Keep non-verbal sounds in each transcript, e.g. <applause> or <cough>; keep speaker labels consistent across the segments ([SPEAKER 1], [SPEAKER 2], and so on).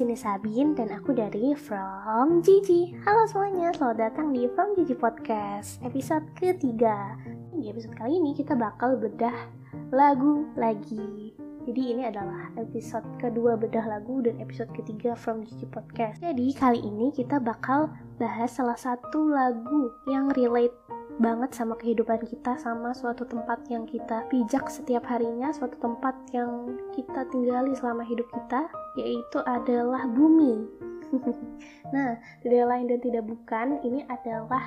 [SPEAKER 1] Sini Sabin dan aku dari From Gigi. Halo semuanya, selamat datang di From Gigi Podcast episode ketiga. Di episode kali ini kita bakal bedah lagu lagi. Jadi ini adalah episode kedua bedah lagu dan episode ketiga From Gigi Podcast. Jadi kali ini kita bakal bahas salah satu lagu yang relate banget sama kehidupan kita sama suatu tempat yang kita pijak setiap harinya suatu tempat yang kita tinggali selama hidup kita yaitu adalah bumi. <laughs> Nah tidak lain dan tidak bukan ini adalah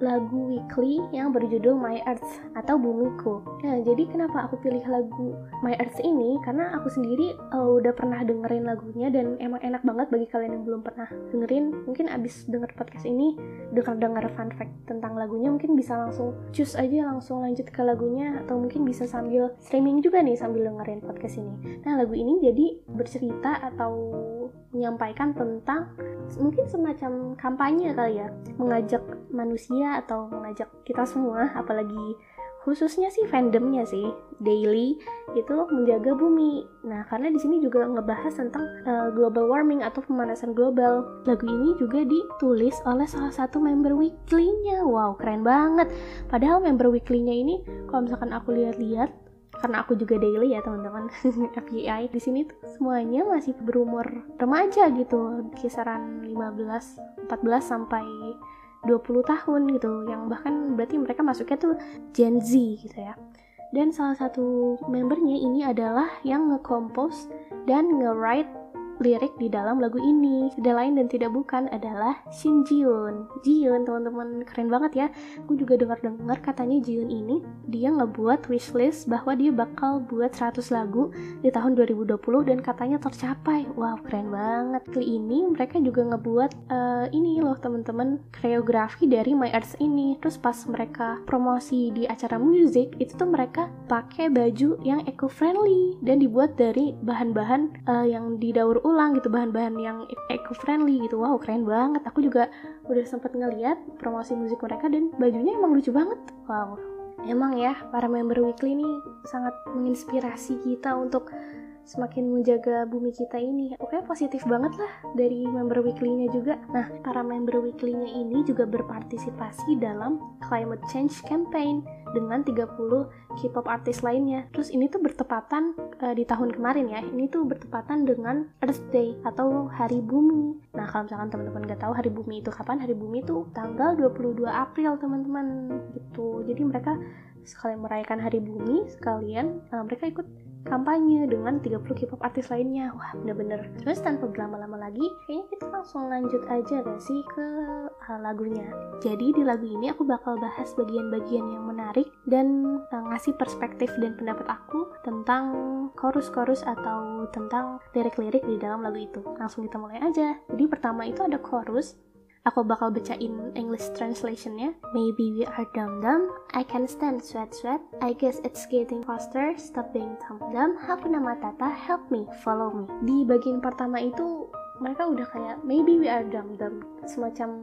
[SPEAKER 1] lagu weekly yang berjudul My Earth atau Bumiku. Nah, jadi kenapa aku pilih lagu My Earth ini? Karena aku sendiri uh, udah pernah dengerin lagunya dan emang enak banget bagi kalian yang belum pernah dengerin. Mungkin abis denger podcast ini, denger-denger fun fact tentang lagunya, mungkin bisa langsung cus aja langsung lanjut ke lagunya atau mungkin bisa sambil streaming juga nih sambil dengerin podcast ini. Nah, lagu ini jadi bercerita atau menyampaikan tentang mungkin semacam kampanye kali ya, mengajak manusia atau mengajak kita semua apalagi khususnya sih fandomnya sih daily itu menjaga bumi. Nah karena di sini juga ngebahas tentang uh, global warming atau pemanasan global. Lagu ini juga ditulis oleh salah satu member weekly-nya. Wow keren banget. Padahal member weekly-nya ini kalau misalkan aku lihat-lihat karena aku juga daily ya teman-teman <laughs> FYI di sini tuh semuanya masih berumur remaja gitu kisaran 15 14 sampai 20 tahun gitu yang bahkan berarti mereka masuknya tuh Gen Z gitu ya. Dan salah satu membernya ini adalah yang nge-compose dan nge-write lirik di dalam lagu ini. Tidak lain dan tidak bukan adalah Shin Jiun. Jiun teman-teman keren banget ya. Aku juga dengar-dengar katanya Jiun ini dia ngebuat wishlist bahwa dia bakal buat 100 lagu di tahun 2020 dan katanya tercapai. Wow, keren banget. Kali ini mereka juga ngebuat uh, ini loh teman-teman koreografi dari My Earth ini. Terus pas mereka promosi di acara musik itu tuh mereka pakai baju yang eco-friendly dan dibuat dari bahan-bahan uh, yang didaur ulang gitu bahan-bahan yang eco friendly gitu. Wow keren banget. Aku juga udah sempet ngeliat promosi musik mereka dan bajunya emang lucu banget. Wow. Emang ya para member weekly ini sangat menginspirasi kita untuk semakin menjaga bumi kita ini. Oke, positif banget lah dari member weekly-nya juga. Nah, para member weekly-nya ini juga berpartisipasi dalam climate change campaign dengan 30 K-pop artis lainnya. Terus ini tuh bertepatan uh, di tahun kemarin ya. Ini tuh bertepatan dengan Earth Day atau Hari Bumi. Nah, kalau misalkan teman-teman nggak tahu Hari Bumi itu kapan, Hari Bumi itu tanggal 22 April, teman-teman. Gitu. Jadi mereka sekalian merayakan Hari Bumi, sekalian uh, mereka ikut kampanye dengan 30 K-pop artis lainnya. Wah, bener-bener. Terus tanpa berlama-lama lagi, kayaknya kita langsung lanjut aja gak sih ke uh, lagunya. Jadi di lagu ini aku bakal bahas bagian-bagian yang menarik dan uh, ngasih perspektif dan pendapat aku tentang chorus-chorus atau tentang lirik-lirik di dalam lagu itu. Langsung kita mulai aja. Jadi pertama itu ada chorus Aku bakal bacain English translationnya. Maybe we are dumb dumb. I can stand sweat sweat. I guess it's getting faster. Stop being dumb dumb. Hakuna Matata, help me, follow me. Di bagian pertama itu mereka udah kayak maybe we are dumb dumb semacam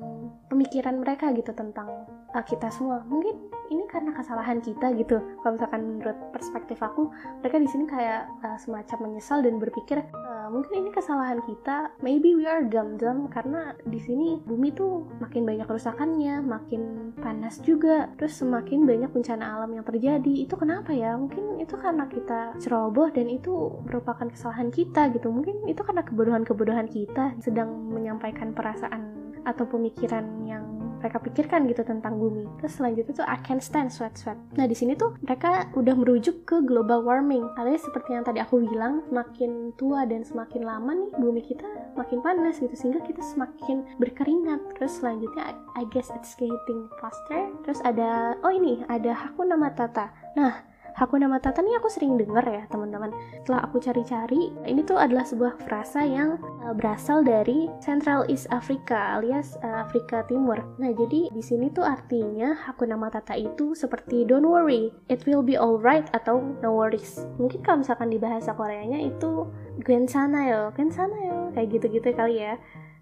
[SPEAKER 1] pemikiran mereka gitu tentang uh, kita semua mungkin ini karena kesalahan kita gitu kalau misalkan menurut perspektif aku mereka di sini kayak uh, semacam menyesal dan berpikir uh, mungkin ini kesalahan kita. Maybe we are dumb dumb karena di sini bumi tuh makin banyak kerusakannya makin panas juga. Terus semakin banyak bencana alam yang terjadi. Itu kenapa ya? Mungkin itu karena kita ceroboh dan itu merupakan kesalahan kita gitu. Mungkin itu karena kebodohan-kebodohan kita sedang menyampaikan perasaan atau pemikiran yang mereka pikirkan gitu tentang bumi. Terus selanjutnya tuh I can stand sweat sweat. Nah di sini tuh mereka udah merujuk ke global warming. Alias seperti yang tadi aku bilang, semakin tua dan semakin lama nih bumi kita makin panas gitu sehingga kita semakin berkeringat. Terus selanjutnya I, guess it's getting faster. Terus ada oh ini ada Hakuna Matata. Nah Hakuna Matata nih aku sering denger ya teman-teman. Setelah aku cari-cari, ini tuh adalah sebuah frasa yang uh, berasal dari Central East Africa alias uh, Afrika Timur. Nah jadi di sini tuh artinya Hakuna Matata itu seperti don't worry, it will be alright atau no worries. Mungkin kalau misalkan di bahasa Koreanya itu Gwen sana yo, Gwen sana yo, kayak gitu-gitu kali ya.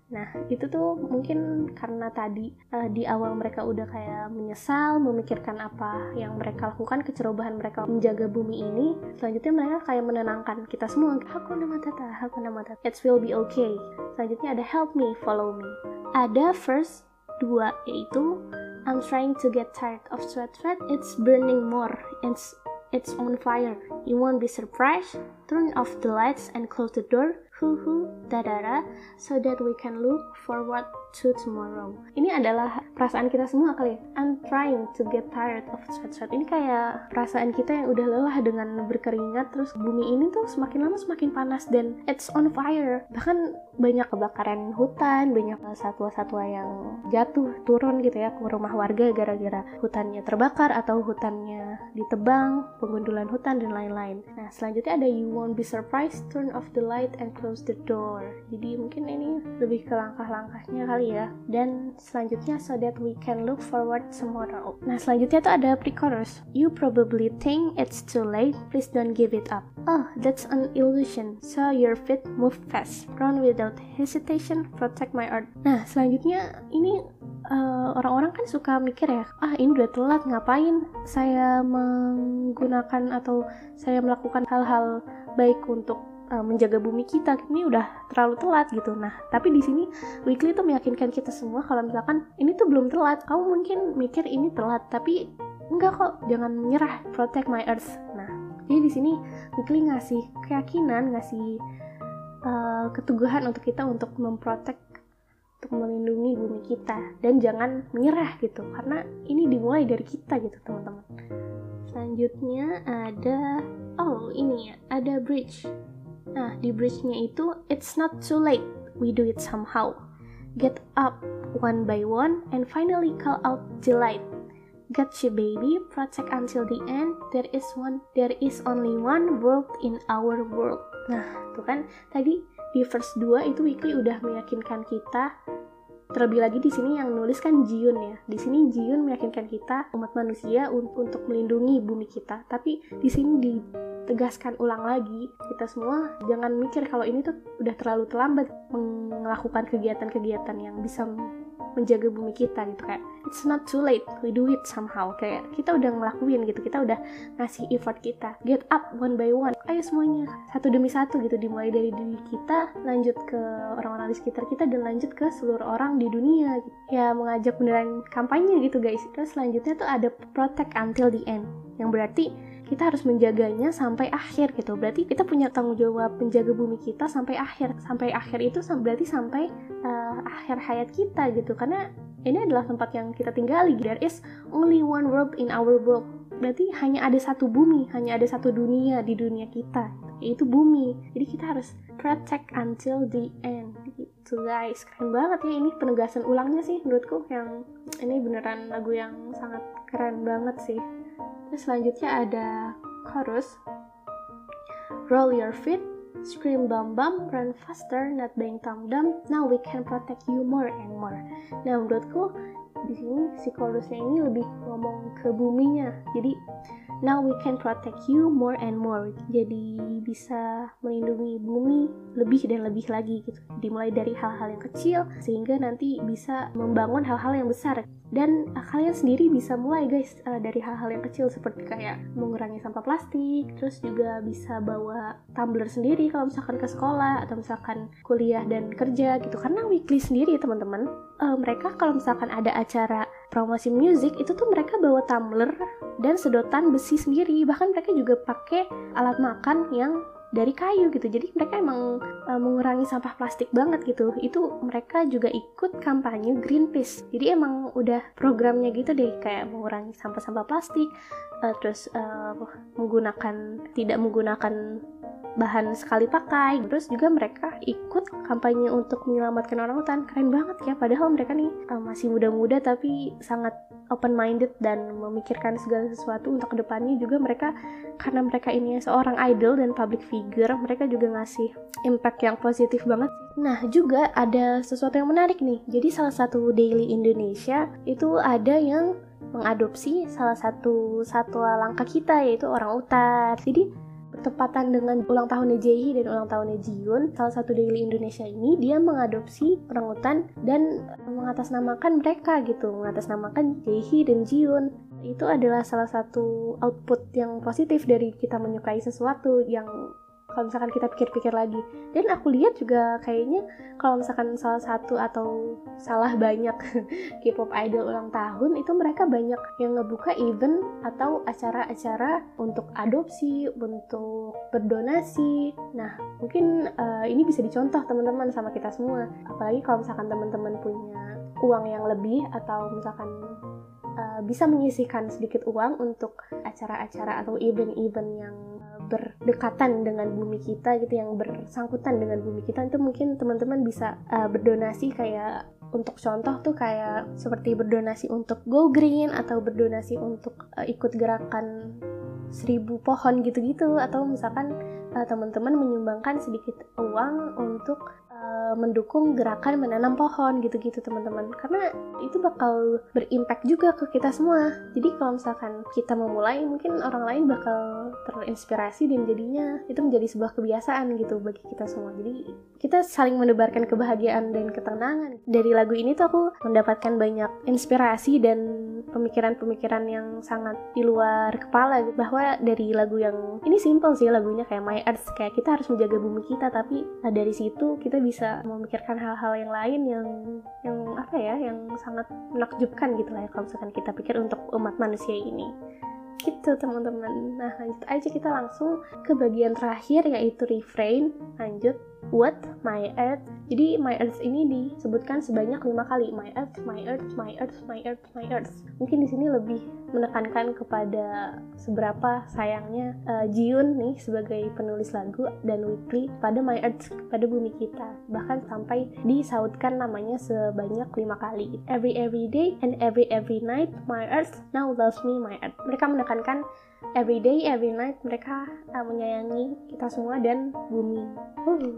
[SPEAKER 1] Nah, itu tuh mungkin karena tadi uh, di awal mereka udah kayak menyesal, memikirkan apa yang mereka lakukan, kecerobohan mereka menjaga bumi ini. Selanjutnya mereka kayak menenangkan kita semua. Aku nama tata, aku nama tata. It will be okay. Selanjutnya ada help me, follow me. Ada first dua yaitu I'm trying to get tired of sweat sweat. It's burning more. It's it's on fire. You won't be surprised. Turn off the lights and close the door. Hu hu, dadara, so that we can look forward to tomorrow. Ini adalah perasaan kita semua kali. Ya. I'm trying to get tired of sweat-sweat. Ini kayak perasaan kita yang udah lelah dengan berkeringat, terus bumi ini tuh semakin lama semakin panas dan it's on fire. Bahkan banyak kebakaran hutan, banyak satwa-satwa yang jatuh turun gitu ya ke rumah warga gara-gara hutannya terbakar atau hutannya ditebang, pengundulan hutan dan lain-lain. Nah, selanjutnya ada you won't be surprised, turn off the light and close the door. Jadi mungkin ini lebih ke langkah-langkahnya kali ya. Dan selanjutnya so that we can look forward tomorrow nah selanjutnya tuh ada pre-chorus. You probably think it's too late. Please don't give it up. Oh that's an illusion. So your feet move fast. Run without hesitation. Protect my earth nah selanjutnya ini uh, orang-orang kan suka mikir ya ah ini udah telat ngapain saya menggunakan atau saya melakukan hal-hal baik untuk uh, menjaga bumi kita. Ini udah terlalu telat gitu. Nah tapi di sini weekly tuh meyakinkan kita semua kalau misalkan ini tuh belum telat. Kamu mungkin mikir ini telat tapi enggak kok. Jangan menyerah. Protect my earth. Nah jadi di sini weekly ngasih keyakinan ngasih uh, keteguhan untuk kita untuk memprotek untuk melindungi bumi kita. Dan jangan menyerah gitu karena ini dimulai dari kita gitu teman-teman. Selanjutnya ada oh ini ya. Ada bridge Nah, di bridge-nya itu, it's not too late, we do it somehow. Get up one by one and finally call out delight. Gotcha baby, protect until the end. There is one, there is only one world in our world. Nah, tuh kan tadi di verse 2 itu Weekly udah meyakinkan kita terlebih lagi di sini yang nulis kan Jiun ya. Di sini Jiun meyakinkan kita umat manusia untuk melindungi bumi kita. Tapi di sini di tegaskan ulang lagi kita semua jangan mikir kalau ini tuh udah terlalu terlambat melakukan kegiatan-kegiatan yang bisa menjaga bumi kita gitu kayak it's not too late we do it somehow. Kayak kita udah ngelakuin gitu kita udah ngasih effort kita. Get up one by one. Ayo semuanya satu demi satu gitu dimulai dari diri kita lanjut ke orang-orang di sekitar kita dan lanjut ke seluruh orang di dunia. Ya mengajak beneran kampanye gitu guys. Terus selanjutnya tuh ada protect until the end yang berarti kita harus menjaganya sampai akhir gitu. Berarti kita punya tanggung jawab menjaga bumi kita sampai akhir. Sampai akhir itu berarti sampai uh, akhir hayat kita gitu. Karena ini adalah tempat yang kita tinggali. There is only one world in our world. Berarti hanya ada satu bumi hanya ada satu dunia di dunia kita yaitu bumi. Jadi kita harus protect until the end gitu guys. Keren banget ya ini penegasan ulangnya sih menurutku yang ini beneran lagu yang sangat keren banget sih Terus selanjutnya ada chorus. Roll your feet, scream bam bam, run faster, not bang tam dam. Now we can protect you more and more. Nah menurutku di sini si chorusnya ini lebih ngomong ke buminya. Jadi now we can protect you more and more. Jadi bisa melindungi bumi lebih dan lebih lagi gitu. Dimulai dari hal-hal yang kecil sehingga nanti bisa membangun hal-hal yang besar dan uh, kalian sendiri bisa mulai guys uh, dari hal-hal yang kecil seperti kayak mengurangi sampah plastik terus juga bisa bawa tumbler sendiri kalau misalkan ke sekolah atau misalkan kuliah dan kerja gitu karena weekly sendiri teman-teman uh, mereka kalau misalkan ada acara promosi musik itu tuh mereka bawa tumbler dan sedotan besi sendiri. Bahkan mereka juga pakai alat makan yang dari kayu gitu. Jadi mereka emang uh, mengurangi sampah plastik banget gitu. Itu mereka juga ikut kampanye Greenpeace. Jadi emang udah programnya gitu deh kayak mengurangi sampah-sampah plastik uh, terus uh, menggunakan tidak menggunakan bahan sekali pakai. Terus juga mereka ikut kampanye untuk menyelamatkan orang hutan. Keren banget ya padahal mereka nih uh, masih muda-muda tapi sangat open minded dan memikirkan segala sesuatu untuk ke depannya. Juga mereka karena mereka ini seorang idol dan public figure mereka juga ngasih impact yang positif banget. Nah juga ada sesuatu yang menarik nih. Jadi salah satu daily Indonesia itu ada yang mengadopsi salah satu satwa langka kita yaitu orang utan jadi bertepatan dengan ulang tahunnya Jaehi dan ulang tahunnya Jiun, salah satu daily Indonesia ini dia mengadopsi orangutan dan mengatasnamakan mereka gitu, mengatasnamakan Jaehi dan Jiun. Itu adalah salah satu output yang positif dari kita menyukai sesuatu yang kalau misalkan kita pikir-pikir lagi. Dan aku lihat juga kayaknya kalau misalkan salah satu atau salah banyak <laughs> K-pop idol ulang tahun itu mereka banyak yang ngebuka event atau acara-acara untuk adopsi untuk berdonasi. Nah mungkin uh, ini bisa dicontoh teman-teman sama kita semua. Apalagi kalau misalkan teman-teman punya uang yang lebih atau misalkan uh, bisa menyisihkan sedikit uang untuk acara-acara atau event-event yang berdekatan dengan bumi kita gitu yang bersangkutan dengan bumi kita itu mungkin teman-teman bisa uh, berdonasi kayak untuk contoh tuh kayak seperti berdonasi untuk go green atau berdonasi untuk uh, ikut gerakan seribu pohon gitu-gitu. Atau misalkan uh, teman-teman menyumbangkan sedikit uang untuk Eh, mendukung gerakan menanam pohon gitu-gitu teman-teman. Karena itu bakal berimpact juga ke kita semua. Jadi kalau misalkan kita memulai mungkin orang lain bakal terinspirasi dan jadinya itu menjadi sebuah kebiasaan gitu bagi kita semua. Jadi kita saling menebarkan kebahagiaan dan ketenangan. Dari lagu ini tuh aku mendapatkan banyak inspirasi dan pemikiran-pemikiran yang sangat di luar kepala bahwa dari lagu yang ini simple sih lagunya kayak My Earth kayak kita harus menjaga bumi kita tapi nah dari situ kita bisa memikirkan hal-hal yang lain yang yang apa ya yang sangat menakjubkan gitu lah ya kalau misalkan kita pikir untuk umat manusia ini. Gitu teman-teman. Nah lanjut aja kita langsung ke bagian terakhir yaitu refrain. Lanjut what my earth. Jadi my earth ini disebutkan sebanyak lima kali. My earth my earth my earth my earth my earth. Mungkin di sini lebih menekankan kepada seberapa sayangnya uh, Jiun nih sebagai penulis lagu dan Weekly pada my earth pada bumi kita. Bahkan sampai disautkan namanya sebanyak lima kali. Every every day and every every night my earth now loves me my earth. Mereka menekankan every day, every night mereka uh, menyayangi kita semua dan bumi. Uh.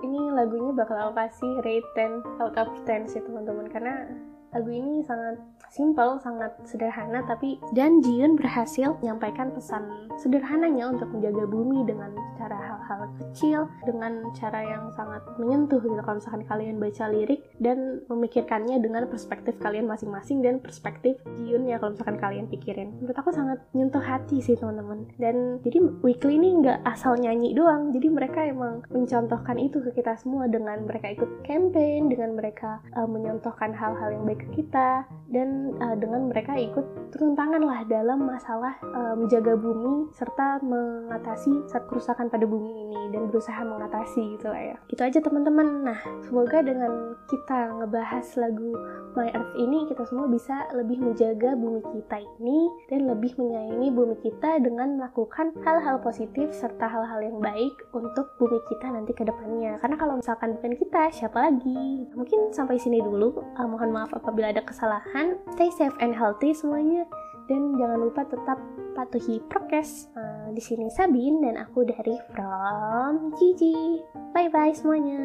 [SPEAKER 1] Ini lagunya bakal aku kasih rate 10 out of 10 sih teman-teman karena lagu ini sangat simple, sangat sederhana, tapi dan Jiun berhasil menyampaikan pesan sederhananya untuk menjaga bumi dengan cara hal-hal kecil, dengan cara yang sangat menyentuh gitu kalau misalkan kalian baca lirik dan memikirkannya dengan perspektif kalian masing-masing dan perspektif Jiun ya kalau misalkan kalian pikirin. Menurut aku sangat menyentuh hati sih teman-teman. Dan jadi Weekly ini nggak asal nyanyi doang, jadi mereka emang mencontohkan itu ke kita semua dengan mereka ikut campaign, dengan mereka uh, menyontohkan hal-hal yang baik ke kita. Dan uh, dengan mereka ikut turun tangan lah dalam masalah uh, menjaga bumi serta mengatasi saat kerusakan pada bumi ini dan berusaha mengatasi gitu lah ya. Itu aja teman-teman. Nah semoga dengan kita ngebahas lagu My Earth ini kita semua bisa lebih menjaga bumi kita ini dan lebih menyayangi bumi kita dengan melakukan hal-hal positif serta hal-hal yang baik untuk bumi kita nanti ke depannya. Karena kalau misalkan bukan kita siapa lagi? Mungkin sampai sini dulu. Uh, mohon maaf apabila ada kesalahan stay safe and healthy semuanya dan jangan lupa tetap patuhi prokes. Uh, di sini Sabin dan aku dari From Gigi. Bye bye semuanya.